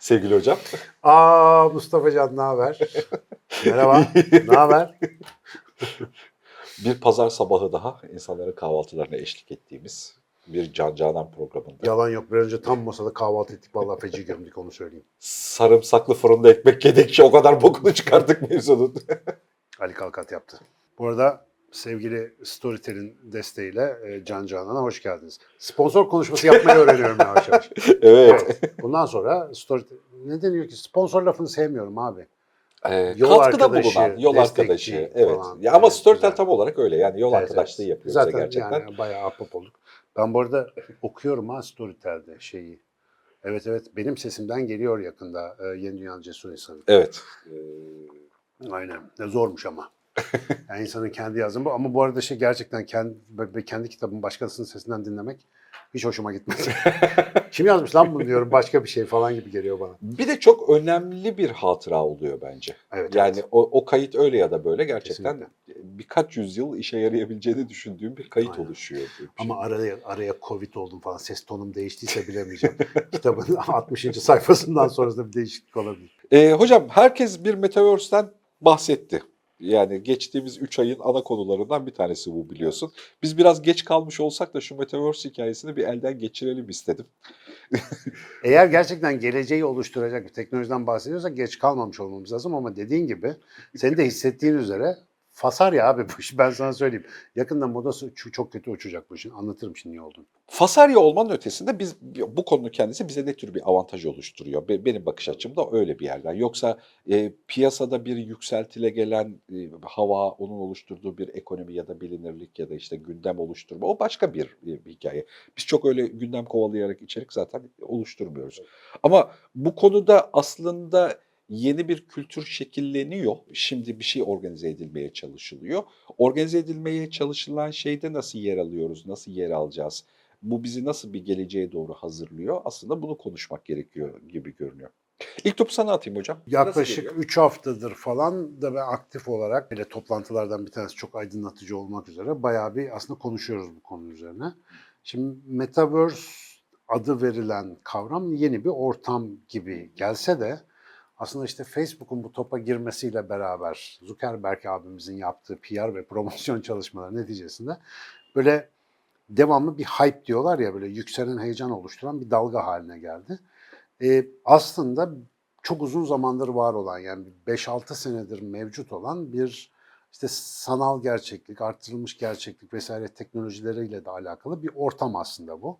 sevgili hocam. Aa Mustafa Can ne haber? Merhaba. ne haber? Bir pazar sabahı daha insanların kahvaltılarına eşlik ettiğimiz bir Can Canan programında. Yalan yok. Bir önce tam masada kahvaltı ettik. Vallahi feci gömdük onu söyleyeyim. Sarımsaklı fırında ekmek yedik ki o kadar bokunu çıkarttık mevzunun. Ali Kalkat yaptı. Bu arada sevgili Storytel'in desteğiyle e, Can Canan'a hoş geldiniz. Sponsor konuşması yapmayı öğreniyorum yavaş yavaş. evet. Bundan sonra Storytel... Ne deniyor ki? Sponsor lafını sevmiyorum abi. Ee, Yol katkıda arkadaşı, bulunan, yol arkadaşı. Evet. falan. Ya ama Evet, Storytel güzel. tam olarak öyle. Yani yol Evet, arkadaşlığı evet. yapıyor Zaten gerçekten. yani bayağı ahbap olduk. Ben bu arada okuyorum ha Storytel'de şeyi. Evet evet benim sesimden geliyor yakında e, Yeni Dünya'nın Cesur İnsanı. Evet. Aynen. Ne zormuş ama. Yani insanın kendi yazımı bu. Ama bu arada şey gerçekten kendi, kendi kitabımı başkasının sesinden dinlemek hiç hoşuma gitmez. Kim yazmış lan bunu diyorum başka bir şey falan gibi geliyor bana. Bir de çok önemli bir hatıra oluyor bence. Evet, yani evet. o, o kayıt öyle ya da böyle gerçekten Kesinlikle. birkaç yüzyıl işe yarayabileceğini düşündüğüm bir kayıt Aynen. oluşuyor. bir Ama şey. araya araya Covid oldum falan. Ses tonum değiştiyse bilemeyeceğim. Kitabın 60. sayfasından sonrasında bir değişiklik olabilir. Ee, hocam herkes bir Metaverse'den bahsetti. Yani geçtiğimiz 3 ayın ana konularından bir tanesi bu biliyorsun. Biz biraz geç kalmış olsak da şu Metaverse hikayesini bir elden geçirelim istedim. Eğer gerçekten geleceği oluşturacak bir teknolojiden bahsediyorsak geç kalmamış olmamız lazım ama dediğin gibi senin de hissettiğin üzere fasar ya abi bu iş ben sana söyleyeyim. Yakında modası çok kötü uçacak bu işin. Anlatırım şimdi niye olduğunu. Fasarya olmanın ötesinde biz bu konunun kendisi bize ne tür bir avantaj oluşturuyor? Be- Benim bakış açımda öyle bir yerden. Yoksa e, piyasada bir yükseltile gelen e, hava, onun oluşturduğu bir ekonomi ya da bilinirlik ya da işte gündem oluşturma o başka bir, e, bir hikaye. Biz çok öyle gündem kovalayarak içerik zaten oluşturmuyoruz. Ama bu konuda aslında yeni bir kültür şekilleniyor. Şimdi bir şey organize edilmeye çalışılıyor. Organize edilmeye çalışılan şeyde nasıl yer alıyoruz, nasıl yer alacağız? Bu bizi nasıl bir geleceğe doğru hazırlıyor? Aslında bunu konuşmak gerekiyor gibi görünüyor. İlk topu sana atayım hocam. Yaklaşık geliyor? 3 haftadır falan da ben aktif olarak böyle toplantılardan bir tanesi çok aydınlatıcı olmak üzere bayağı bir aslında konuşuyoruz bu konu üzerine. Şimdi Metaverse adı verilen kavram yeni bir ortam gibi gelse de aslında işte Facebook'un bu topa girmesiyle beraber Zuckerberg abimizin yaptığı PR ve promosyon çalışmaları neticesinde böyle devamlı bir hype diyorlar ya böyle yükselen heyecan oluşturan bir dalga haline geldi. Ee, aslında çok uzun zamandır var olan yani 5-6 senedir mevcut olan bir işte sanal gerçeklik, artırılmış gerçeklik vesaire teknolojileriyle de alakalı bir ortam aslında bu.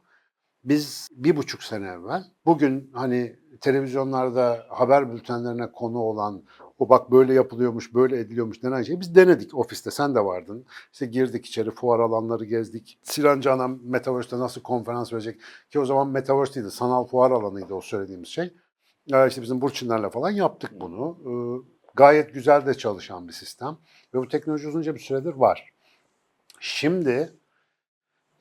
Biz bir buçuk sene evvel bugün hani televizyonlarda haber bültenlerine konu olan o bak böyle yapılıyormuş, böyle ediliyormuş denen şeyi biz denedik ofiste. Sen de vardın. İşte girdik içeri, fuar alanları gezdik. Sinan Canan Metaverse'de nasıl konferans verecek? Ki o zaman Metaverse değildi, sanal fuar alanıydı o söylediğimiz şey. Ee, işte bizim Burçinler'le falan yaptık bunu. Ee, gayet güzel de çalışan bir sistem. Ve bu teknoloji uzunca bir süredir var. Şimdi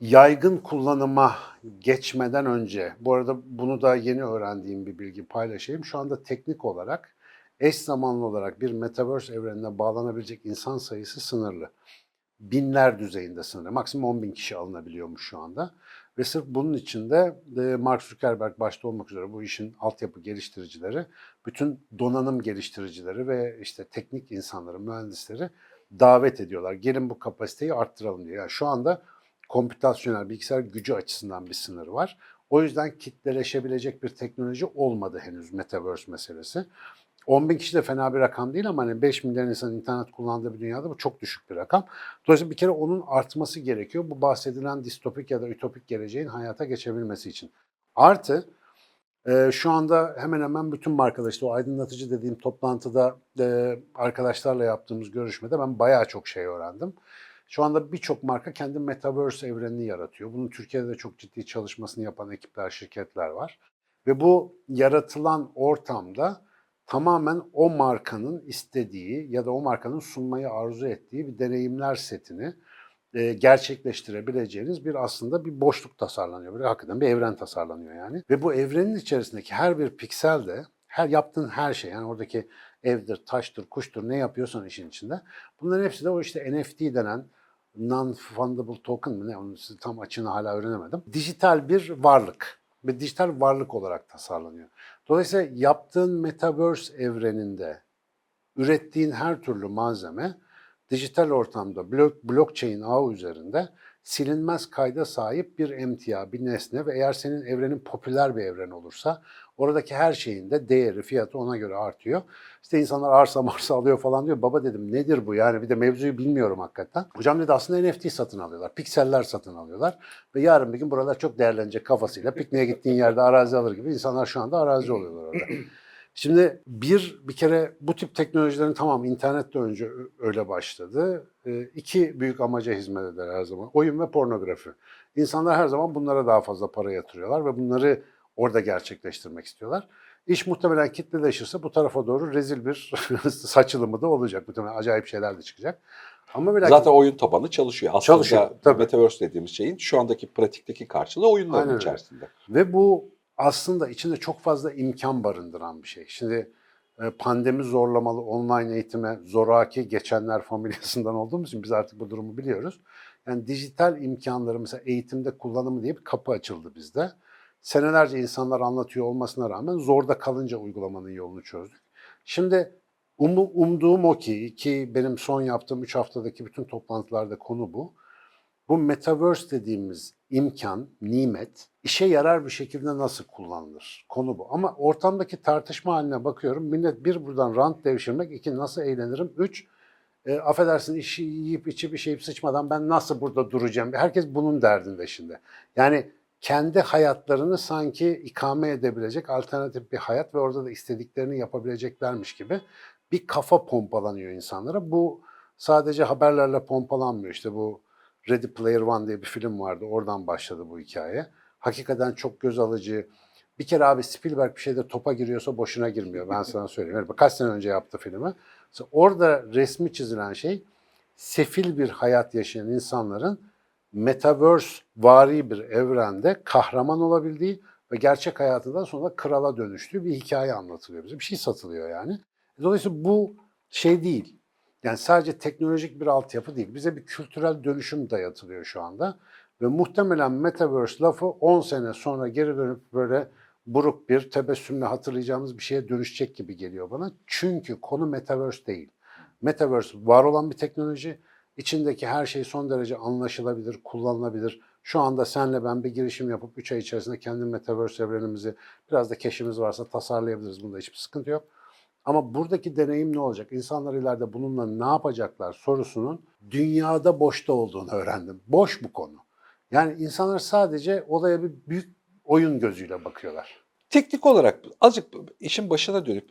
yaygın kullanıma geçmeden önce, bu arada bunu da yeni öğrendiğim bir bilgi paylaşayım. Şu anda teknik olarak eş zamanlı olarak bir Metaverse evrenine bağlanabilecek insan sayısı sınırlı. Binler düzeyinde sınırlı. Maksimum 10 bin kişi alınabiliyormuş şu anda. Ve sırf bunun için de e, Mark Zuckerberg başta olmak üzere bu işin altyapı geliştiricileri, bütün donanım geliştiricileri ve işte teknik insanları, mühendisleri davet ediyorlar. Gelin bu kapasiteyi arttıralım diye. Yani şu anda kompütasyonel bilgisayar gücü açısından bir sınır var. O yüzden kitleleşebilecek bir teknoloji olmadı henüz Metaverse meselesi. 10 bin kişi de fena bir rakam değil ama hani 5 milyar insanın internet kullandığı bir dünyada bu çok düşük bir rakam. Dolayısıyla bir kere onun artması gerekiyor. Bu bahsedilen distopik ya da ütopik geleceğin hayata geçebilmesi için. Artı e, şu anda hemen hemen bütün markalar o aydınlatıcı dediğim toplantıda e, arkadaşlarla yaptığımız görüşmede ben bayağı çok şey öğrendim. Şu anda birçok marka kendi Metaverse evrenini yaratıyor. Bunun Türkiye'de de çok ciddi çalışmasını yapan ekipler, şirketler var. Ve bu yaratılan ortamda tamamen o markanın istediği ya da o markanın sunmayı arzu ettiği bir deneyimler setini e, gerçekleştirebileceğiniz bir aslında bir boşluk tasarlanıyor. Böyle hakikaten bir evren tasarlanıyor yani. Ve bu evrenin içerisindeki her bir piksel de her yaptığın her şey yani oradaki evdir, taştır, kuştur ne yapıyorsan işin içinde. Bunların hepsi de o işte NFT denen non-fundable token mı ne onun tam açığını hala öğrenemedim. Dijital bir varlık. ve dijital varlık olarak tasarlanıyor. Dolayısıyla yaptığın metaverse evreninde ürettiğin her türlü malzeme dijital ortamda blok, blockchain ağı üzerinde silinmez kayda sahip bir emtia, bir nesne ve eğer senin evrenin popüler bir evren olursa oradaki her şeyin de değeri, fiyatı ona göre artıyor. İşte insanlar arsa marsa alıyor falan diyor. Baba dedim nedir bu yani bir de mevzuyu bilmiyorum hakikaten. Hocam dedi aslında NFT satın alıyorlar, pikseller satın alıyorlar ve yarın bir gün buralar çok değerlenecek kafasıyla pikniğe gittiğin yerde arazi alır gibi insanlar şu anda arazi oluyorlar orada. Şimdi bir bir kere bu tip teknolojilerin tamam internette önce öyle başladı. E, iki büyük amaca hizmet eder her zaman. Oyun ve pornografi. İnsanlar her zaman bunlara daha fazla para yatırıyorlar ve bunları orada gerçekleştirmek istiyorlar. İş muhtemelen kitleleşirse bu tarafa doğru rezil bir saçılımı da olacak. Muhtemelen acayip şeyler de çıkacak. Ama ve lakin- Zaten oyun tabanı çalışıyor. Aslında Çalışıyor, tabii. Metaverse dediğimiz şeyin şu andaki pratikteki karşılığı oyunların Aynen öyle. içerisinde. Ve bu aslında içinde çok fazla imkan barındıran bir şey. Şimdi e, pandemi zorlamalı online eğitime zoraki geçenler familyasından olduğumuz için biz artık bu durumu biliyoruz. Yani dijital imkanları mesela eğitimde kullanımı diye bir kapı açıldı bizde. Senelerce insanlar anlatıyor olmasına rağmen zorda kalınca uygulamanın yolunu çözdük. Şimdi umu- umduğum o ki, ki benim son yaptığım 3 haftadaki bütün toplantılarda konu bu. Bu metaverse dediğimiz imkan, nimet işe yarar bir şekilde nasıl kullanılır? Konu bu. Ama ortamdaki tartışma haline bakıyorum. Millet bir buradan rant devşirmek, iki nasıl eğlenirim, üç e, affedersin işi yiyip içip işeyip sıçmadan ben nasıl burada duracağım? Herkes bunun derdinde şimdi. Yani kendi hayatlarını sanki ikame edebilecek alternatif bir hayat ve orada da istediklerini yapabileceklermiş gibi bir kafa pompalanıyor insanlara. Bu sadece haberlerle pompalanmıyor. İşte bu Ready Player One diye bir film vardı. Oradan başladı bu hikaye. Hakikaten çok göz alıcı. Bir kere abi Spielberg bir şeyde topa giriyorsa boşuna girmiyor. Ben sana söyleyeyim. Yani kaç sene önce yaptı filmi. Orada resmi çizilen şey sefil bir hayat yaşayan insanların metaverse vari bir evrende kahraman olabildiği ve gerçek hayatından sonra krala dönüştüğü bir hikaye anlatılıyor bize. Bir şey satılıyor yani. Dolayısıyla bu şey değil. Yani sadece teknolojik bir altyapı değil. Bize bir kültürel dönüşüm dayatılıyor şu anda. Ve muhtemelen Metaverse lafı 10 sene sonra geri dönüp böyle buruk bir tebessümle hatırlayacağımız bir şeye dönüşecek gibi geliyor bana. Çünkü konu Metaverse değil. Metaverse var olan bir teknoloji. İçindeki her şey son derece anlaşılabilir, kullanılabilir. Şu anda senle ben bir girişim yapıp 3 ay içerisinde kendi Metaverse evrenimizi biraz da keşimiz varsa tasarlayabiliriz. Bunda hiçbir sıkıntı yok. Ama buradaki deneyim ne olacak? İnsanlar ileride bununla ne yapacaklar sorusunun dünyada boşta olduğunu öğrendim. Boş bu konu. Yani insanlar sadece olaya bir büyük oyun gözüyle bakıyorlar. Teknik olarak azıcık işin başına dönüp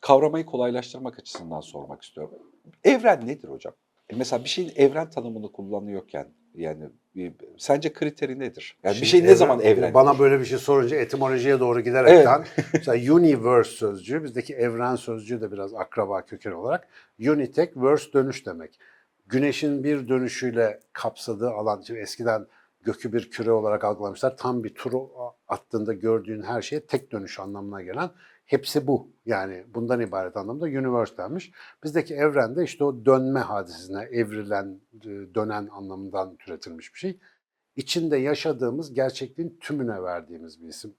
kavramayı kolaylaştırmak açısından sormak istiyorum. Evren nedir hocam? E Mesela bir şeyin evren tanımını kullanıyorken yani bir- sence kriteri nedir? Yani bir Şimdi şey ne evren- zaman evren? Bana böyle bir şey sorunca etimolojiye doğru giderekten mesela universe sözcüğü bizdeki evren sözcüğü de biraz akraba köken olarak unitek verse dönüş demek. Güneşin bir dönüşüyle kapsadığı alan şimdi eskiden gökü bir küre olarak algılamışlar. Tam bir turu attığında gördüğün her şeye tek dönüş anlamına gelen hepsi bu. Yani bundan ibaret anlamda universe denmiş. Bizdeki evrende işte o dönme hadisesine evrilen, e, dönen anlamından türetilmiş bir şey içinde yaşadığımız gerçekliğin tümüne verdiğimiz bir isim.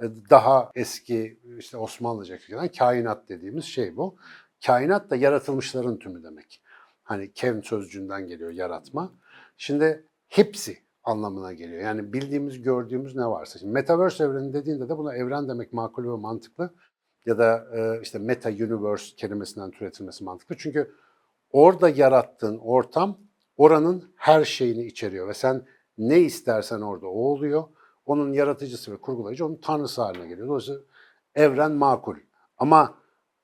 E, Daha eski işte Osmanlıca kökenen kainat dediğimiz şey bu. Kainat da yaratılmışların tümü demek. Hani kevn sözcüğünden geliyor yaratma. Şimdi hepsi anlamına geliyor. Yani bildiğimiz, gördüğümüz ne varsa. Şimdi Metaverse evreni dediğinde de buna evren demek makul ve mantıklı. Ya da e, işte meta universe kelimesinden türetilmesi mantıklı. Çünkü orada yarattığın ortam oranın her şeyini içeriyor ve sen ne istersen orada o oluyor. Onun yaratıcısı ve kurgulayıcı onun tanrısı haline geliyor. Dolayısıyla evren makul. Ama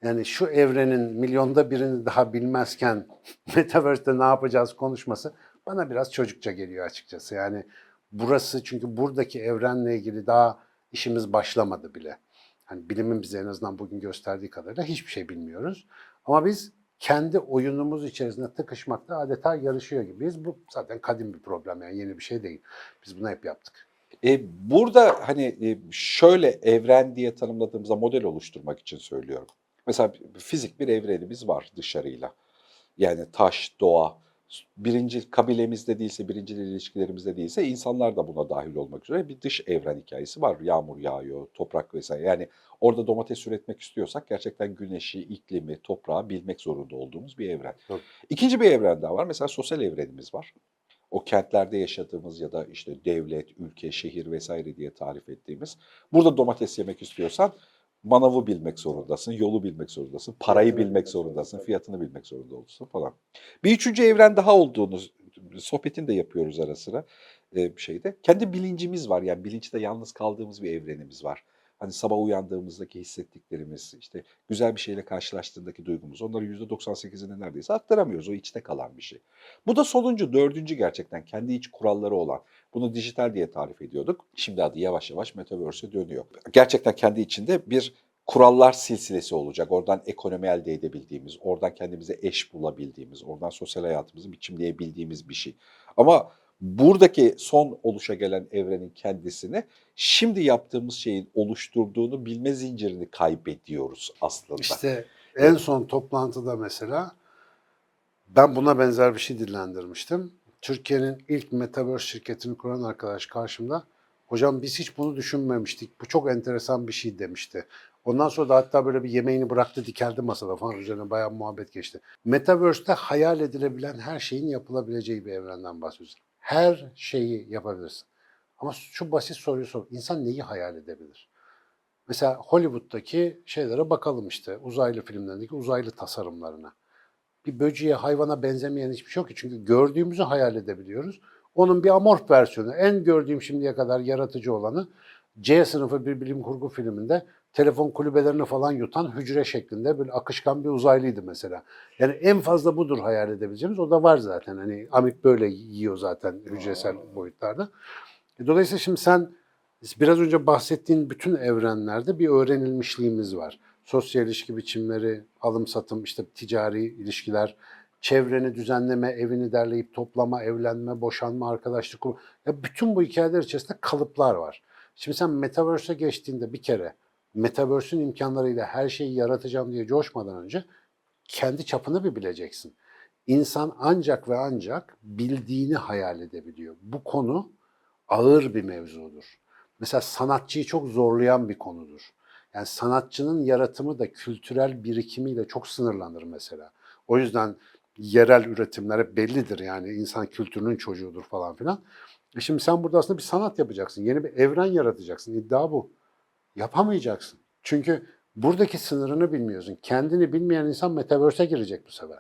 yani şu evrenin milyonda birini daha bilmezken Metaverse'de ne yapacağız konuşması bana biraz çocukça geliyor açıkçası. Yani burası çünkü buradaki evrenle ilgili daha işimiz başlamadı bile. Hani bilimin bize en azından bugün gösterdiği kadarıyla hiçbir şey bilmiyoruz. Ama biz kendi oyunumuz içerisinde tıkışmakta adeta yarışıyor gibiyiz. Bu zaten kadim bir problem yani yeni bir şey değil. Biz bunu hep yaptık. E, burada hani e, şöyle evren diye tanımladığımızda model oluşturmak için söylüyorum. Mesela fizik bir evrenimiz var dışarıyla. Yani taş, doğa, birinci kabilemizde değilse, birinci ilişkilerimizde değilse insanlar da buna dahil olmak üzere bir dış evren hikayesi var. Yağmur yağıyor, toprak vesaire. Yani orada domates üretmek istiyorsak gerçekten güneşi, iklimi, toprağı bilmek zorunda olduğumuz bir evren. Tabii. İkinci bir evren daha var. Mesela sosyal evrenimiz var. O kentlerde yaşadığımız ya da işte devlet, ülke, şehir vesaire diye tarif ettiğimiz. Burada domates yemek istiyorsan manavı bilmek zorundasın, yolu bilmek zorundasın, parayı bilmek zorundasın, fiyatını bilmek zorunda olursun falan. Bir üçüncü evren daha olduğunu sohbetini de yapıyoruz ara sıra e, şeyde. Kendi bilincimiz var yani bilinçte yalnız kaldığımız bir evrenimiz var. Hani sabah uyandığımızdaki hissettiklerimiz, işte güzel bir şeyle karşılaştığındaki duygumuz. Onları %98'ini neredeyse aktaramıyoruz. O içte kalan bir şey. Bu da sonuncu, dördüncü gerçekten kendi iç kuralları olan. Bunu dijital diye tarif ediyorduk. Şimdi adı yavaş yavaş Metaverse'e dönüyor. Gerçekten kendi içinde bir kurallar silsilesi olacak. Oradan ekonomi elde edebildiğimiz, oradan kendimize eş bulabildiğimiz, oradan sosyal hayatımızı biçimleyebildiğimiz bir şey. Ama buradaki son oluşa gelen evrenin kendisini şimdi yaptığımız şeyin oluşturduğunu bilme zincirini kaybediyoruz aslında. İşte en son toplantıda mesela ben buna benzer bir şey dillendirmiştim. Türkiye'nin ilk Metaverse şirketini kuran arkadaş karşımda hocam biz hiç bunu düşünmemiştik. Bu çok enteresan bir şey demişti. Ondan sonra da hatta böyle bir yemeğini bıraktı dikeldi masada falan üzerine bayağı muhabbet geçti. Metaverse'te hayal edilebilen her şeyin yapılabileceği bir evrenden bahsediyoruz. Her şeyi yapabilirsin. Ama şu basit soruyu sor. İnsan neyi hayal edebilir? Mesela Hollywood'daki şeylere bakalım işte uzaylı filmlerindeki uzaylı tasarımlarına. Bir böceğe, hayvana benzemeyen hiçbir şey yok ki. Çünkü gördüğümüzü hayal edebiliyoruz. Onun bir amorf versiyonu, en gördüğüm şimdiye kadar yaratıcı olanı C sınıfı bir bilim kurgu filminde telefon kulübelerini falan yutan hücre şeklinde böyle akışkan bir uzaylıydı mesela. Yani en fazla budur hayal edebileceğimiz. O da var zaten. Hani amip böyle yiyor zaten hücresel boyutlarda. E, Dolayısıyla şimdi sen biraz önce bahsettiğin bütün evrenlerde bir öğrenilmişliğimiz var. Sosyal ilişki biçimleri, alım satım, işte ticari ilişkiler, çevreni düzenleme, evini derleyip toplama, evlenme, boşanma, arkadaşlık kurma. Ya bütün bu hikayeler içerisinde kalıplar var. Şimdi sen Metaverse'e geçtiğinde bir kere Metaverse'ün imkanlarıyla her şeyi yaratacağım diye coşmadan önce kendi çapını bir bileceksin. İnsan ancak ve ancak bildiğini hayal edebiliyor. Bu konu ağır bir mevzudur. Mesela sanatçıyı çok zorlayan bir konudur. Yani sanatçının yaratımı da kültürel birikimiyle çok sınırlanır mesela. O yüzden yerel üretimler hep bellidir yani insan kültürünün çocuğudur falan filan. E şimdi sen burada aslında bir sanat yapacaksın. Yeni bir evren yaratacaksın. İddia bu. Yapamayacaksın. Çünkü buradaki sınırını bilmiyorsun. Kendini bilmeyen insan metaverse'e girecek bu sefer.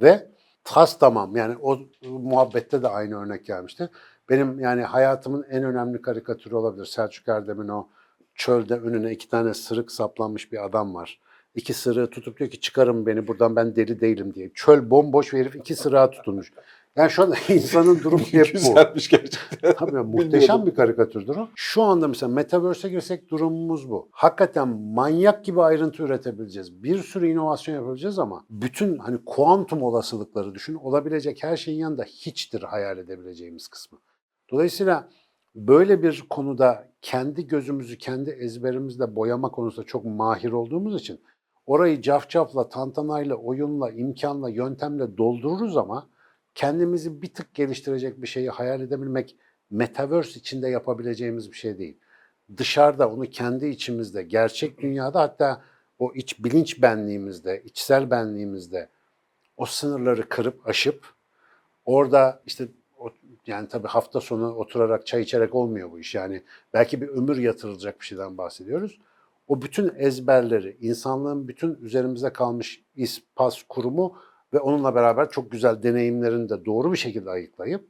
Ve tas tamam yani o muhabbette de aynı örnek gelmişti. Benim yani hayatımın en önemli karikatürü olabilir. Selçuk Erdem'in o çölde önüne iki tane sırık saplanmış bir adam var. İki sırığı tutup diyor ki çıkarın beni buradan ben deli değilim diye. Çöl bomboş bir herif iki sırığa tutunmuş. Yani şu anda insanın durumu hep bu. Güzelmiş gerçekten. Tabii muhteşem bir karikatürdür o. Şu anda mesela Metaverse'e girsek durumumuz bu. Hakikaten manyak gibi ayrıntı üretebileceğiz. Bir sürü inovasyon yapabileceğiz ama bütün hani kuantum olasılıkları düşün. Olabilecek her şeyin yanında hiçtir hayal edebileceğimiz kısmı. Dolayısıyla böyle bir konuda kendi gözümüzü kendi ezberimizle boyama konusunda çok mahir olduğumuz için orayı cafcafla, tantanayla, oyunla, imkanla, yöntemle doldururuz ama kendimizi bir tık geliştirecek bir şeyi hayal edebilmek metaverse içinde yapabileceğimiz bir şey değil. Dışarıda onu kendi içimizde, gerçek dünyada hatta o iç bilinç benliğimizde, içsel benliğimizde o sınırları kırıp aşıp orada işte yani tabii hafta sonu oturarak çay içerek olmuyor bu iş. Yani belki bir ömür yatırılacak bir şeyden bahsediyoruz. O bütün ezberleri, insanlığın bütün üzerimize kalmış iz, pas, kurumu ve onunla beraber çok güzel deneyimlerini de doğru bir şekilde ayıklayıp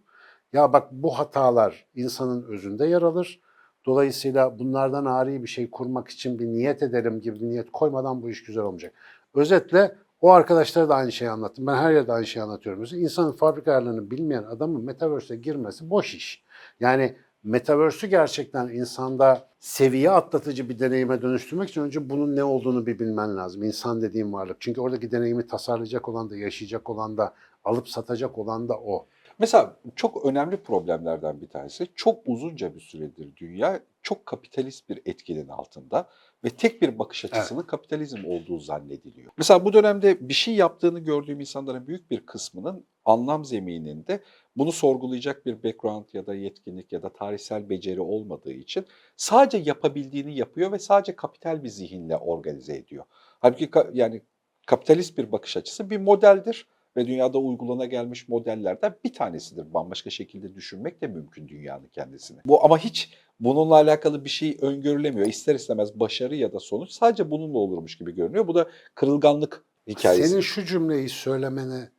ya bak bu hatalar insanın özünde yer alır. Dolayısıyla bunlardan ari bir şey kurmak için bir niyet edelim gibi bir niyet koymadan bu iş güzel olmayacak. Özetle o arkadaşlara da aynı şeyi anlattım. Ben her yerde aynı şeyi anlatıyorum. Mesela insanın fabrika ayarlarını bilmeyen adamın Metaverse'e girmesi boş iş. Yani Metaverse'ü gerçekten insanda seviye atlatıcı bir deneyime dönüştürmek için önce bunun ne olduğunu bir bilmen lazım. İnsan dediğim varlık. Çünkü oradaki deneyimi tasarlayacak olan da, yaşayacak olan da, alıp satacak olan da o. Mesela çok önemli problemlerden bir tanesi çok uzunca bir süredir dünya çok kapitalist bir etkinin altında ve tek bir bakış açısının kapitalizm olduğu zannediliyor. Mesela bu dönemde bir şey yaptığını gördüğüm insanların büyük bir kısmının anlam zemininde bunu sorgulayacak bir background ya da yetkinlik ya da tarihsel beceri olmadığı için sadece yapabildiğini yapıyor ve sadece kapital bir zihinle organize ediyor. Halbuki ka- yani kapitalist bir bakış açısı bir modeldir ve dünyada uygulana gelmiş modellerden bir tanesidir. Bambaşka şekilde düşünmek de mümkün dünyanın kendisini. Bu ama hiç bununla alakalı bir şey öngörülemiyor. İster istemez başarı ya da sonuç sadece bununla olurmuş gibi görünüyor. Bu da kırılganlık hikayesi. Senin şu cümleyi söylemene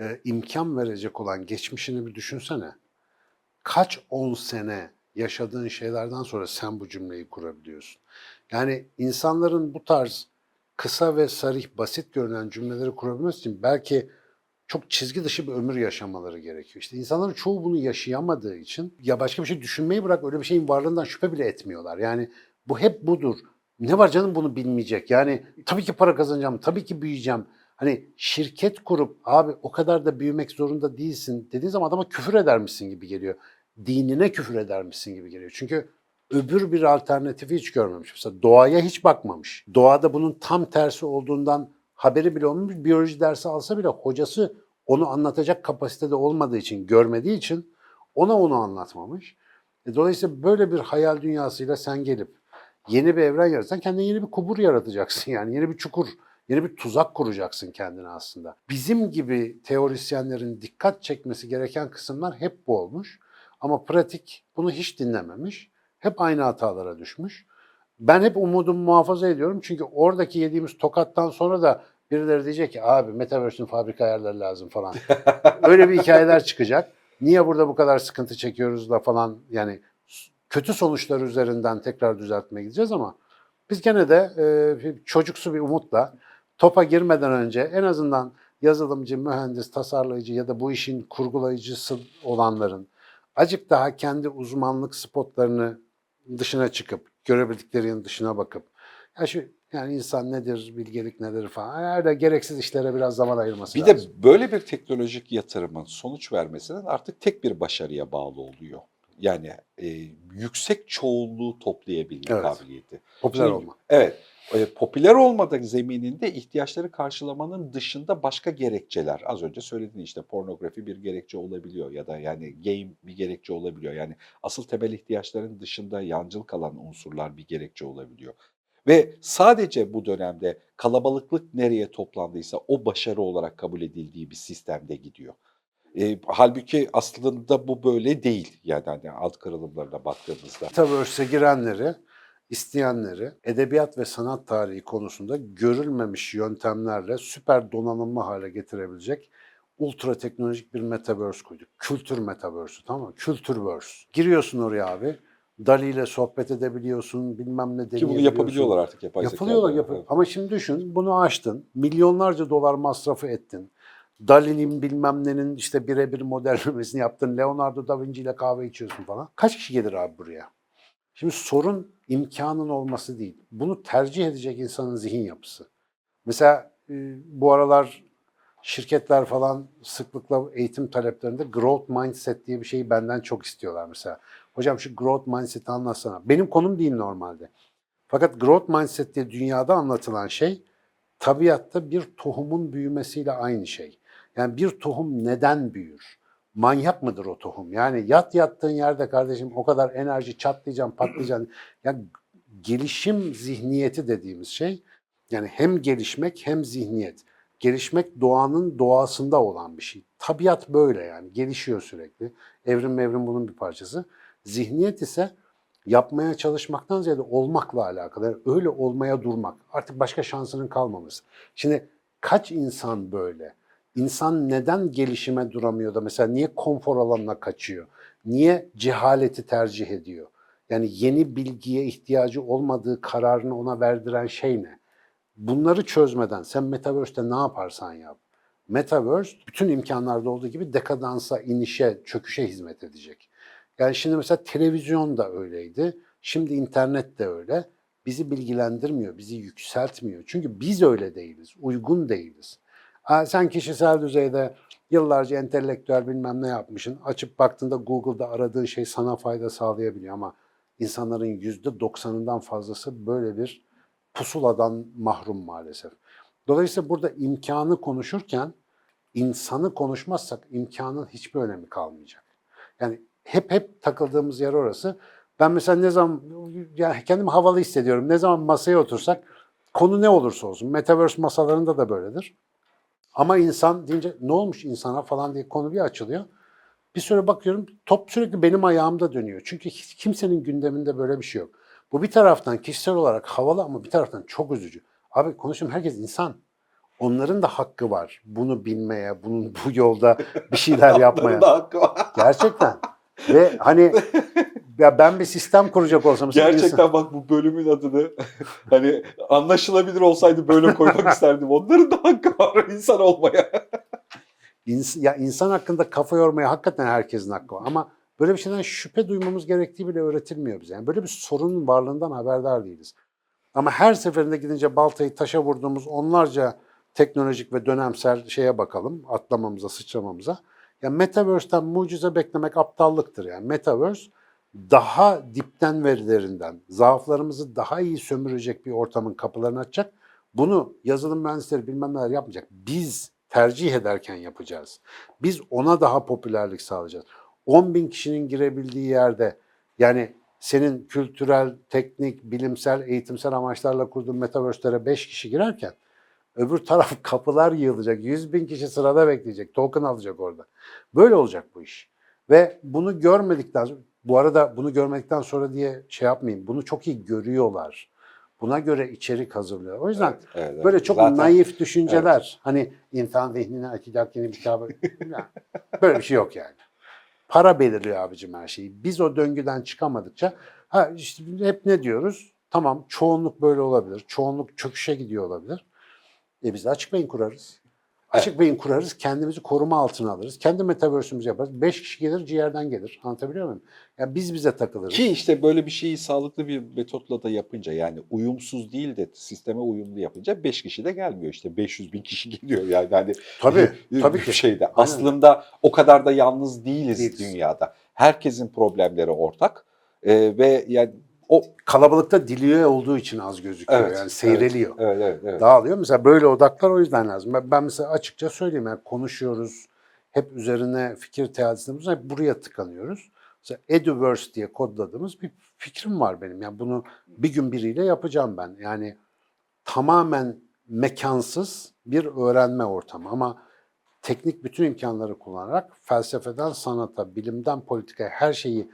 e, imkan verecek olan geçmişini bir düşünsene. Kaç on sene yaşadığın şeylerden sonra sen bu cümleyi kurabiliyorsun. Yani insanların bu tarz kısa ve sarih, basit görünen cümleleri kurabilmesi için belki çok çizgi dışı bir ömür yaşamaları gerekiyor. İşte insanların çoğu bunu yaşayamadığı için ya başka bir şey düşünmeyi bırak öyle bir şeyin varlığından şüphe bile etmiyorlar. Yani bu hep budur. Ne var canım bunu bilmeyecek. Yani tabii ki para kazanacağım, tabii ki büyüyeceğim. Hani şirket kurup abi o kadar da büyümek zorunda değilsin dediğin zaman adama küfür edermişsin gibi geliyor. Dinine küfür edermişsin gibi geliyor. Çünkü öbür bir alternatifi hiç görmemiş. Mesela doğaya hiç bakmamış. Doğada bunun tam tersi olduğundan haberi bile olmamış. Biyoloji dersi alsa bile hocası onu anlatacak kapasitede olmadığı için, görmediği için ona onu anlatmamış. E, dolayısıyla böyle bir hayal dünyasıyla sen gelip yeni bir evren yaratsan kendine yeni bir kubur yaratacaksın yani yeni bir çukur, yeni bir tuzak kuracaksın kendine aslında. Bizim gibi teorisyenlerin dikkat çekmesi gereken kısımlar hep bu olmuş. Ama pratik bunu hiç dinlememiş. Hep aynı hatalara düşmüş. Ben hep umudumu muhafaza ediyorum çünkü oradaki yediğimiz tokattan sonra da birileri diyecek ki abi Metaverse'ün fabrika ayarları lazım falan. Öyle bir hikayeler çıkacak. Niye burada bu kadar sıkıntı çekiyoruz da falan yani kötü sonuçlar üzerinden tekrar düzeltmeye gideceğiz ama biz gene de e, çocuksu bir umutla topa girmeden önce en azından yazılımcı, mühendis, tasarlayıcı ya da bu işin kurgulayıcısı olanların acık daha kendi uzmanlık spotlarını dışına çıkıp görebildiklerinin dışına bakıp ya şu yani insan nedir, bilgelik nedir falan öyle gereksiz işlere biraz zaman ayırması Bir lazım. de böyle bir teknolojik yatırımın sonuç vermesinin artık tek bir başarıya bağlı oluyor. Yani e, yüksek çoğunluğu toplayabilme Evet. kabiliyeti. popüler Şimdi- olma. Evet. e, popüler olmadık zemininde ihtiyaçları karşılamanın dışında başka gerekçeler. Az önce söylediğin işte pornografi bir gerekçe olabiliyor ya da yani game bir gerekçe olabiliyor. Yani asıl temel ihtiyaçların dışında yancıl kalan unsurlar bir gerekçe olabiliyor. Ve sadece bu dönemde kalabalıklık nereye toplandıysa o başarı olarak kabul edildiği bir sistemde gidiyor. E, halbuki aslında bu böyle değil yani hani alt kırılımlarına baktığımızda. Metaverse'e girenleri, isteyenleri edebiyat ve sanat tarihi konusunda görülmemiş yöntemlerle süper donanımlı hale getirebilecek ultra teknolojik bir metaverse koyduk. Kültür metaverse'ü tamam mı? Kültürverse. Giriyorsun oraya abi. Dali ile sohbet edebiliyorsun, bilmem ne Ki bunu yapabiliyorlar artık yapay Yapılıyorlar, zekayla. yapıyor. Ama şimdi düşün, bunu açtın, milyonlarca dolar masrafı ettin. Dali'nin bilmem nenin işte birebir modellemesini yaptın. Leonardo da Vinci ile kahve içiyorsun falan. Kaç kişi gelir abi buraya? Şimdi sorun imkanın olması değil. Bunu tercih edecek insanın zihin yapısı. Mesela e, bu aralar şirketler falan sıklıkla eğitim taleplerinde growth mindset diye bir şeyi benden çok istiyorlar mesela. Hocam şu growth mindset'i anlatsana. Benim konum değil normalde. Fakat growth mindset diye dünyada anlatılan şey tabiatta bir tohumun büyümesiyle aynı şey. Yani bir tohum neden büyür? Manyak mıdır o tohum? Yani yat yattığın yerde kardeşim o kadar enerji çatlayacaksın, patlayacaksın. Yani gelişim zihniyeti dediğimiz şey yani hem gelişmek hem zihniyet. Gelişmek doğanın doğasında olan bir şey. Tabiat böyle yani gelişiyor sürekli. Evrim evrim bunun bir parçası. Zihniyet ise yapmaya çalışmaktan ziyade olmakla alakalı. Öyle olmaya durmak. Artık başka şansının kalmaması. Şimdi kaç insan böyle? İnsan neden gelişime duramıyor da mesela niye konfor alanına kaçıyor? Niye cehaleti tercih ediyor? Yani yeni bilgiye ihtiyacı olmadığı kararını ona verdiren şey ne? Bunları çözmeden sen Metaverse'te ne yaparsan yap. Metaverse bütün imkanlarda olduğu gibi dekadansa, inişe, çöküşe hizmet edecek. Yani şimdi mesela televizyon da öyleydi. Şimdi internet de öyle. Bizi bilgilendirmiyor, bizi yükseltmiyor. Çünkü biz öyle değiliz, uygun değiliz. Sen kişisel düzeyde yıllarca entelektüel bilmem ne yapmışsın. Açıp baktığında Google'da aradığın şey sana fayda sağlayabiliyor ama insanların yüzde doksanından fazlası böyle bir pusuladan mahrum maalesef. Dolayısıyla burada imkanı konuşurken insanı konuşmazsak imkanın hiçbir önemi kalmayacak. Yani hep hep takıldığımız yer orası. Ben mesela ne zaman yani kendimi havalı hissediyorum. Ne zaman masaya otursak konu ne olursa olsun. Metaverse masalarında da böyledir. Ama insan deyince ne olmuş insana falan diye konu bir açılıyor. Bir süre bakıyorum top sürekli benim ayağımda dönüyor. Çünkü hiç kimsenin gündeminde böyle bir şey yok. Bu bir taraftan kişisel olarak havalı ama bir taraftan çok üzücü. Abi konuşuyorum herkes insan. Onların da hakkı var. Bunu bilmeye, bunun bu yolda bir şeyler yapmaya. Onların da hakkı var. Gerçekten. Ve hani ya ben bir sistem kuracak olsam Gerçekten bak bu bölümün adını hani anlaşılabilir olsaydı böyle koymak isterdim. Onların da hakkı var insan olmaya. İns- ya insan hakkında kafa yormaya hakikaten herkesin hakkı var. Ama böyle bir şeyden şüphe duymamız gerektiği bile öğretilmiyor bize. Yani böyle bir sorunun varlığından haberdar değiliz. Ama her seferinde gidince baltayı taşa vurduğumuz onlarca teknolojik ve dönemsel şeye bakalım, atlamamıza, sıçramamıza. Ya Metaverse'den mucize beklemek aptallıktır yani. Metaverse daha dipten verilerinden, zaaflarımızı daha iyi sömürecek bir ortamın kapılarını açacak. Bunu yazılım mühendisleri bilmem neler yapmayacak. Biz tercih ederken yapacağız. Biz ona daha popülerlik sağlayacağız. 10 bin kişinin girebildiği yerde yani senin kültürel, teknik, bilimsel, eğitimsel amaçlarla kurduğun metaverse'lere 5 kişi girerken öbür taraf kapılar yığılacak. 100 bin kişi sırada bekleyecek. Token alacak orada. Böyle olacak bu iş. Ve bunu görmedikten sonra, bu arada bunu görmedikten sonra diye şey yapmayayım. Bunu çok iyi görüyorlar. Buna göre içerik hazırlıyor. O yüzden Evet, evet. Böyle çok Zaten naif düşünceler. Hani insan zihnini açacak yeni bir kitabı. Ya, Böyle bir şey yok yani. Para belirliyor abicim her şeyi. Biz o döngüden çıkamadıkça ha işte hep ne diyoruz? Tamam çoğunluk böyle olabilir. Çoğunluk çöküşe gidiyor olabilir. E biz de açık beyin kurarız. Açık beyin kurarız, kendimizi koruma altına alırız. Kendi metaverse'ümüzü yaparız. Beş kişi gelir, ciğerden gelir. Anlatabiliyor muyum? Ya biz bize takılırız. Ki işte böyle bir şeyi sağlıklı bir metotla da yapınca yani uyumsuz değil de sisteme uyumlu yapınca 5 kişi de gelmiyor işte 500 bin kişi geliyor yani hani Tabii, bir tabii ki. şeyde. Aynen. Aslında o kadar da yalnız değiliz, Değiliz. dünyada. Herkesin problemleri ortak Ee, ve yani o Kalabalıkta diliyor olduğu için az gözüküyor. Evet, yani seyreliyor. evet evet evet. dağılıyor. Mesela böyle odaklar o yüzden lazım. Ben, ben mesela açıkça söyleyeyim yani konuşuyoruz. Hep üzerine fikir bulunuyoruz, hep buraya tıkanıyoruz. Mesela Eduverse diye kodladığımız bir fikrim var benim. Yani bunu bir gün biriyle yapacağım ben. Yani tamamen mekansız bir öğrenme ortamı ama teknik bütün imkanları kullanarak felsefeden sanata, bilimden politikaya her şeyi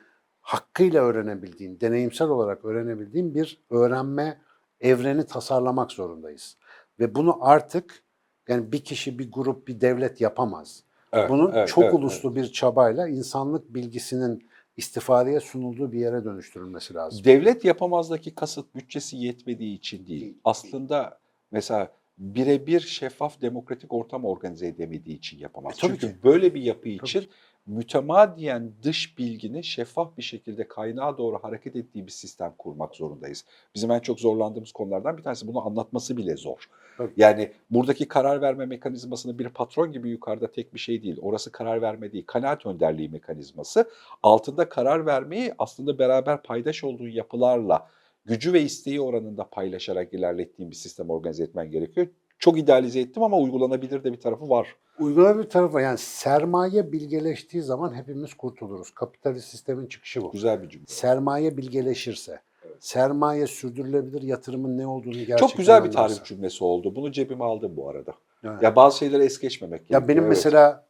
hakkıyla öğrenebildiğin, deneyimsel olarak öğrenebildiğin bir öğrenme evreni tasarlamak zorundayız. Ve bunu artık yani bir kişi, bir grup, bir devlet yapamaz. Evet, Bunu evet, çok evet, uluslu bir çabayla insanlık bilgisinin istifadeye sunulduğu bir yere dönüştürülmesi lazım. Devlet yapamazdaki kasıt bütçesi yetmediği için değil. Aslında mesela birebir şeffaf demokratik ortam organize edemediği için yapamaz. E, tabii Çünkü ki. böyle bir yapı için mütemadiyen dış bilginin şeffaf bir şekilde kaynağa doğru hareket ettiği bir sistem kurmak zorundayız. Bizim en çok zorlandığımız konulardan bir tanesi bunu anlatması bile zor. Tabii. Yani buradaki karar verme mekanizmasını bir patron gibi yukarıda tek bir şey değil. Orası karar verme değil, kanaat önderliği mekanizması. Altında karar vermeyi aslında beraber paydaş olduğun yapılarla gücü ve isteği oranında paylaşarak ilerlettiğin bir sistem organize etmen gerekiyor. Çok idealize ettim ama uygulanabilir de bir tarafı var. Uygulama bir tarafı yani sermaye bilgeleştiği zaman hepimiz kurtuluruz. Kapitalist sistemin çıkışı bu. Güzel bir cümle. Sermaye bilgeleşirse, sermaye sürdürülebilir yatırımın ne olduğunu gerçekten Çok güzel bir tarif cümlesi oldu. Bunu cebime aldım bu arada. Evet. Ya bazı şeyleri es geçmemek gerekiyor. Ya benim evet. mesela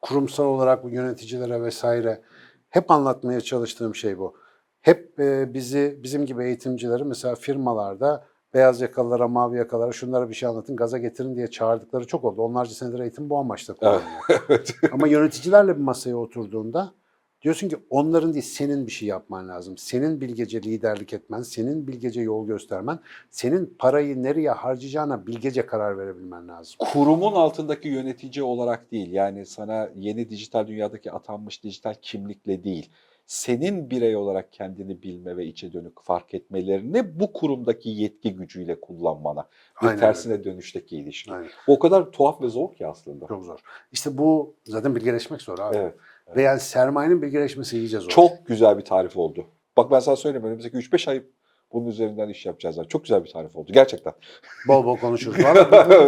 kurumsal olarak bu yöneticilere vesaire hep anlatmaya çalıştığım şey bu. Hep e, bizi bizim gibi eğitimcileri mesela firmalarda beyaz yakalılara, mavi yakalara şunlara bir şey anlatın, gaza getirin diye çağırdıkları çok oldu. Onlarca senedir eğitim bu amaçla kullanılıyor. evet. Ama yöneticilerle bir masaya oturduğunda diyorsun ki onların değil senin bir şey yapman lazım. Senin bilgece liderlik etmen, senin bilgece yol göstermen, senin parayı nereye harcayacağına bilgece karar verebilmen lazım. kurumun altındaki yönetici olarak değil yani sana yeni dijital dünyadaki atanmış dijital kimlikle değil senin birey olarak kendini bilme ve içe dönük fark etmelerini bu kurumdaki yetki gücüyle kullanmana bir Aynen tersine dönüşteki ilişki. Aynen. O kadar tuhaf ve zor ki aslında. Çok zor. İşte bu zaten bilgeleşmek zor abi. Evet. Ve yani sermayenin bilgeleşmesi iyice zor. Çok güzel bir tarif oldu. Bak ben sana söyleyeyim önümüzdeki 3-5 ay bunun üzerinden iş yapacağız. Çok güzel bir tarif oldu gerçekten. Bol bol konuşuruz.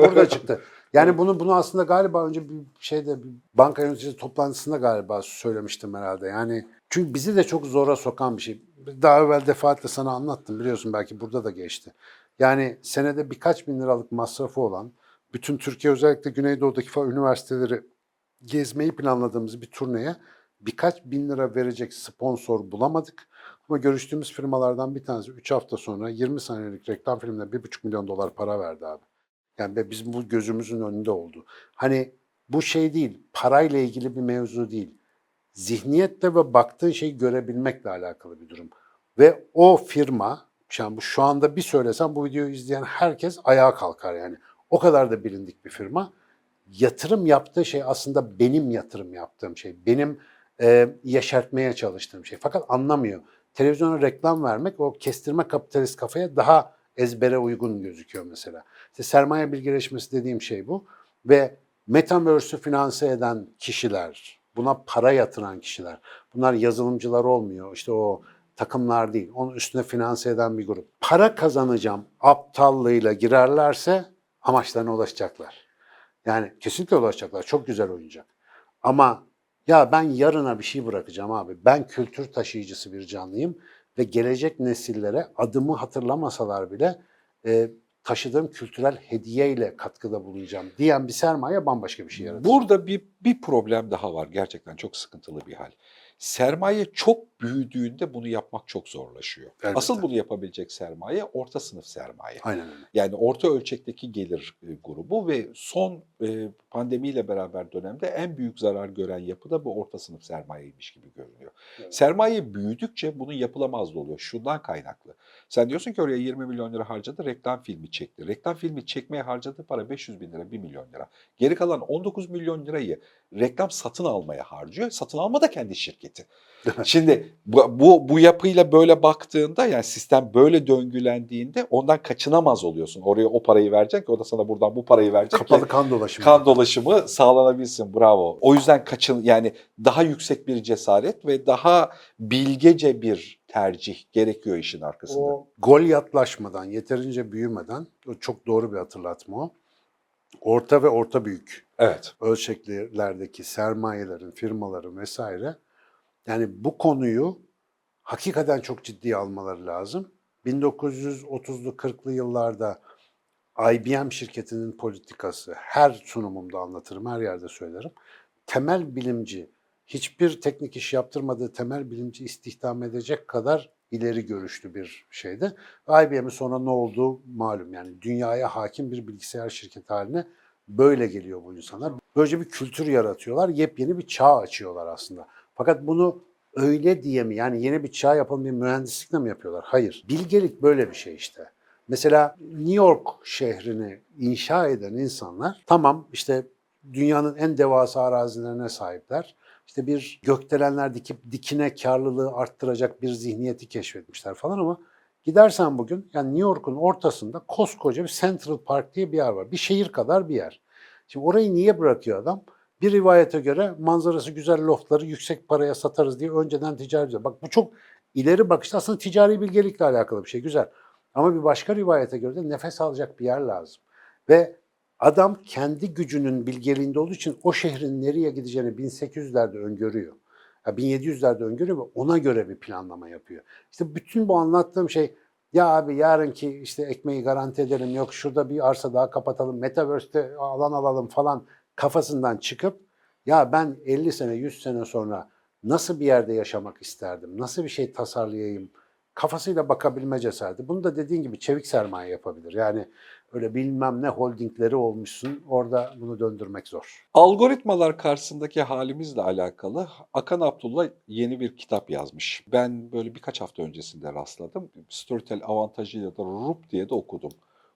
Burada çıktı. Yani bunu bunu aslında galiba önce bir şeyde bir banka yöneticisi toplantısında galiba söylemiştim herhalde. Yani çünkü bizi de çok zora sokan bir şey. Daha evvel defaatle sana anlattım biliyorsun belki burada da geçti. Yani senede birkaç bin liralık masrafı olan bütün Türkiye özellikle Güneydoğu'daki falan üniversiteleri gezmeyi planladığımız bir turneye birkaç bin lira verecek sponsor bulamadık. Ama görüştüğümüz firmalardan bir tanesi 3 hafta sonra 20 saniyelik reklam filmine 1,5 milyon dolar para verdi abi. Yani bizim bu gözümüzün önünde oldu. Hani bu şey değil, parayla ilgili bir mevzu değil. Zihniyette ve baktığın şeyi görebilmekle alakalı bir durum. Ve o firma, yani şu anda bir söylesem bu videoyu izleyen herkes ayağa kalkar yani. O kadar da bilindik bir firma. Yatırım yaptığı şey aslında benim yatırım yaptığım şey. Benim e, yeşertmeye çalıştığım şey. Fakat anlamıyor. Televizyona reklam vermek o kestirme kapitalist kafaya daha ezbere uygun gözüküyor mesela. İşte sermaye bilgileşmesi dediğim şey bu. Ve Metaverse'ü finanse eden kişiler, buna para yatıran kişiler. Bunlar yazılımcılar olmuyor. İşte o takımlar değil. Onun üstüne finanse eden bir grup. Para kazanacağım aptallığıyla girerlerse amaçlarına ulaşacaklar. Yani kesinlikle ulaşacaklar. Çok güzel oyuncak. Ama ya ben yarına bir şey bırakacağım abi. Ben kültür taşıyıcısı bir canlıyım ve gelecek nesillere adımı hatırlamasalar bile e, taşıdığım kültürel hediyeyle katkıda bulunacağım diyen bir sermaye bambaşka bir şey yaratır. Burada bir, bir problem daha var. Gerçekten çok sıkıntılı bir hal. Sermaye çok büyüdüğünde bunu yapmak çok zorlaşıyor. Elbette. Asıl bunu yapabilecek sermaye orta sınıf sermaye. Aynen öyle. Yani orta ölçekteki gelir e, grubu ve son e, pandemiyle beraber dönemde en büyük zarar gören yapı da bu orta sınıf sermayeymiş gibi görünüyor. Evet. Sermaye büyüdükçe bunun yapılamazlığı oluyor. Şundan kaynaklı. Sen diyorsun ki oraya 20 milyon lira harcadı, reklam filmi çekti. Reklam filmi çekmeye harcadığı para 500 bin lira, 1 milyon lira. Geri kalan 19 milyon lirayı reklam satın almaya harcıyor. Satın alma da kendi şirketi. Şimdi bu, bu, bu yapıyla böyle baktığında yani sistem böyle döngülendiğinde ondan kaçınamaz oluyorsun. Oraya o parayı verecek o da sana buradan bu parayı verecek Kapalı kan dolaşımı. kan dolaşımı sağlanabilsin. Bravo. O yüzden kaçın yani daha yüksek bir cesaret ve daha bilgece bir tercih gerekiyor işin arkasında. O gol yatlaşmadan, yeterince büyümeden, o çok doğru bir hatırlatma o. Orta ve orta büyük Evet. ölçeklerdeki sermayelerin, firmaların vesaire yani bu konuyu hakikaten çok ciddiye almaları lazım. 1930'lu 40'lı yıllarda IBM şirketinin politikası her sunumumda anlatırım, her yerde söylerim. Temel bilimci, hiçbir teknik iş yaptırmadığı temel bilimci istihdam edecek kadar ileri görüşlü bir şeydi. IBM'in sonra ne olduğu malum yani dünyaya hakim bir bilgisayar şirketi haline böyle geliyor bu insanlar. Böylece bir kültür yaratıyorlar, yepyeni bir çağ açıyorlar aslında. Fakat bunu öyle diye mi yani yeni bir çağ yapalım bir mühendislikle mi yapıyorlar? Hayır. Bilgelik böyle bir şey işte. Mesela New York şehrini inşa eden insanlar tamam işte dünyanın en devasa arazilerine sahipler. İşte bir gökdelenler dikip dikine karlılığı arttıracak bir zihniyeti keşfetmişler falan ama gidersen bugün yani New York'un ortasında koskoca bir Central Park diye bir yer var. Bir şehir kadar bir yer. Şimdi orayı niye bırakıyor adam? Bir rivayete göre manzarası güzel loftları yüksek paraya satarız diye önceden ticari ediyor. Bak bu çok ileri bakışta aslında ticari bilgelikle alakalı bir şey güzel. Ama bir başka rivayete göre de nefes alacak bir yer lazım. Ve adam kendi gücünün bilgeliğinde olduğu için o şehrin nereye gideceğini 1800'lerde öngörüyor. Ya 1700'lerde öngörüyor ve ona göre bir planlama yapıyor. İşte bütün bu anlattığım şey ya abi yarınki işte ekmeği garanti edelim yok şurada bir arsa daha kapatalım metaverse'te alan alalım falan kafasından çıkıp ya ben 50 sene 100 sene sonra nasıl bir yerde yaşamak isterdim? Nasıl bir şey tasarlayayım? Kafasıyla bakabilme cesareti. Bunu da dediğin gibi çevik sermaye yapabilir. Yani öyle bilmem ne holdingleri olmuşsun orada bunu döndürmek zor. Algoritmalar karşısındaki halimizle alakalı Akan Abdullah yeni bir kitap yazmış. Ben böyle birkaç hafta öncesinde rastladım. Storytel avantajıyla da Rup diye de okudum.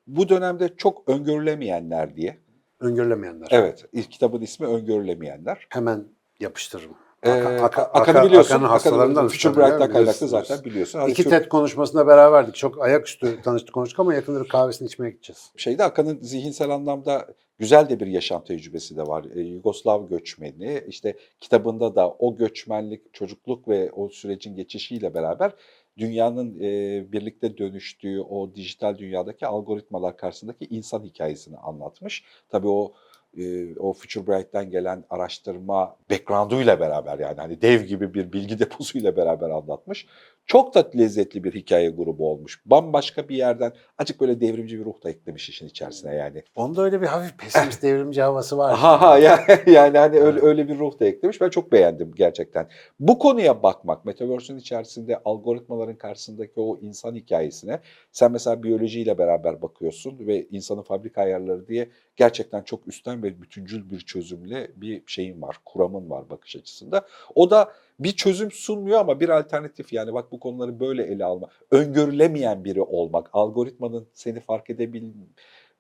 Bu dönemde çok öngörülemeyenler diye. Öngörülemeyenler. Evet, ilk kitabın ismi Öngörülemeyenler. Hemen yapıştırırım. Ee, Aka- Aka- Akan'ı Aka- biliyorsun. Akan'ın hastalarından Future Bright'tan kaynaklı zaten biliyorsun. Hadi İki şu- TED konuşmasında beraberdik. Çok ayaküstü tanıştık konuştuk ama yakında bir kahvesini içmeye gideceğiz. şeyde Akan'ın zihinsel anlamda güzel de bir yaşam tecrübesi de var. Ee, Yugoslav göçmeni, işte kitabında da o göçmenlik, çocukluk ve o sürecin geçişiyle beraber dünyanın e, birlikte dönüştüğü o dijital dünyadaki algoritmalar karşısındaki insan hikayesini anlatmış. Tabii o e, o Future Bright'ten gelen araştırma background'uyla beraber yani hani dev gibi bir bilgi deposuyla beraber anlatmış. Çok da lezzetli bir hikaye grubu olmuş. Bambaşka bir yerden açık böyle devrimci bir ruh da eklemiş işin içerisine yani. Onda öyle bir hafif pesimist devrimci havası var. Ha ha yani, yani hani öyle, öyle bir ruh da eklemiş. Ben çok beğendim gerçekten. Bu konuya bakmak, Metaverse'ün içerisinde algoritmaların karşısındaki o insan hikayesine sen mesela biyolojiyle beraber bakıyorsun ve insanın fabrika ayarları diye gerçekten çok üstten ve bütüncül bir çözümle bir şeyin var, kuramın var bakış açısında. O da bir çözüm sunmuyor ama bir alternatif yani bak bu konuları böyle ele alma. Öngörülemeyen biri olmak, algoritmanın seni fark edebil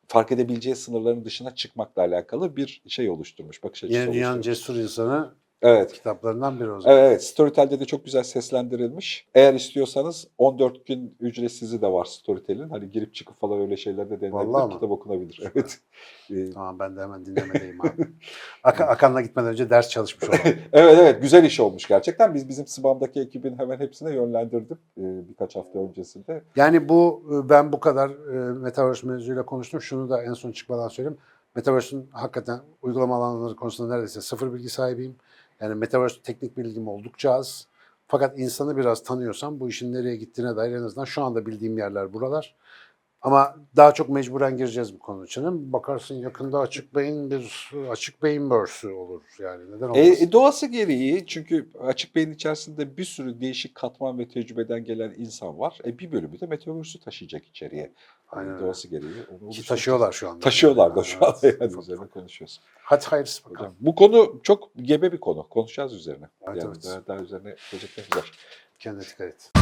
fark edebileceği sınırların dışına çıkmakla alakalı bir şey oluşturmuş, bakış açısı Yeni dünyanın oluşturmuş. cesur insanı Evet. kitaplarından biri o zaman. Evet. Storytel'de de çok güzel seslendirilmiş. Eğer istiyorsanız 14 gün ücretsizi de var Storytel'in. Hani girip çıkıp falan öyle şeyler de Vallahi denilebilir. Kitap okunabilir. Evet. Tamam ben de hemen dinlemedeyim abi. Ak- Akan'la gitmeden önce ders çalışmış olalım. evet evet güzel iş olmuş gerçekten. Biz bizim Sıbam'daki ekibin hemen hepsine yönlendirdim e, birkaç hafta öncesinde. Yani bu e, ben bu kadar e, Metaverse mevzuyla konuştum. Şunu da en son çıkmadan söyleyeyim. Metaverse'ün hakikaten uygulama alanları konusunda neredeyse sıfır bilgi sahibiyim. Yani Metaverse teknik bilgim oldukça az. Fakat insanı biraz tanıyorsam bu işin nereye gittiğine dair en azından şu anda bildiğim yerler buralar. Ama daha çok mecburen gireceğiz bu konu için. Bakarsın yakında açık beyin bir açık beyin börsü olur yani neden E, olmasın? e, doğası gereği çünkü açık beyin içerisinde bir sürü değişik katman ve tecrübeden gelen insan var. E, bir bölümü de Metaverse'ü taşıyacak içeriye. Hani Aynen doğası gereği onu Ki taşıyorlar şu anda. Taşıyorlar da şu anda Evet. yani üzerine konuşuyoruz. Hadi hayırlısı bakalım. Hocam, bu konu çok gebe bir konu. Konuşacağız üzerine. Evet, yani evet. Daha, daha üzerine geleceklerimiz var. Kendine dikkat et.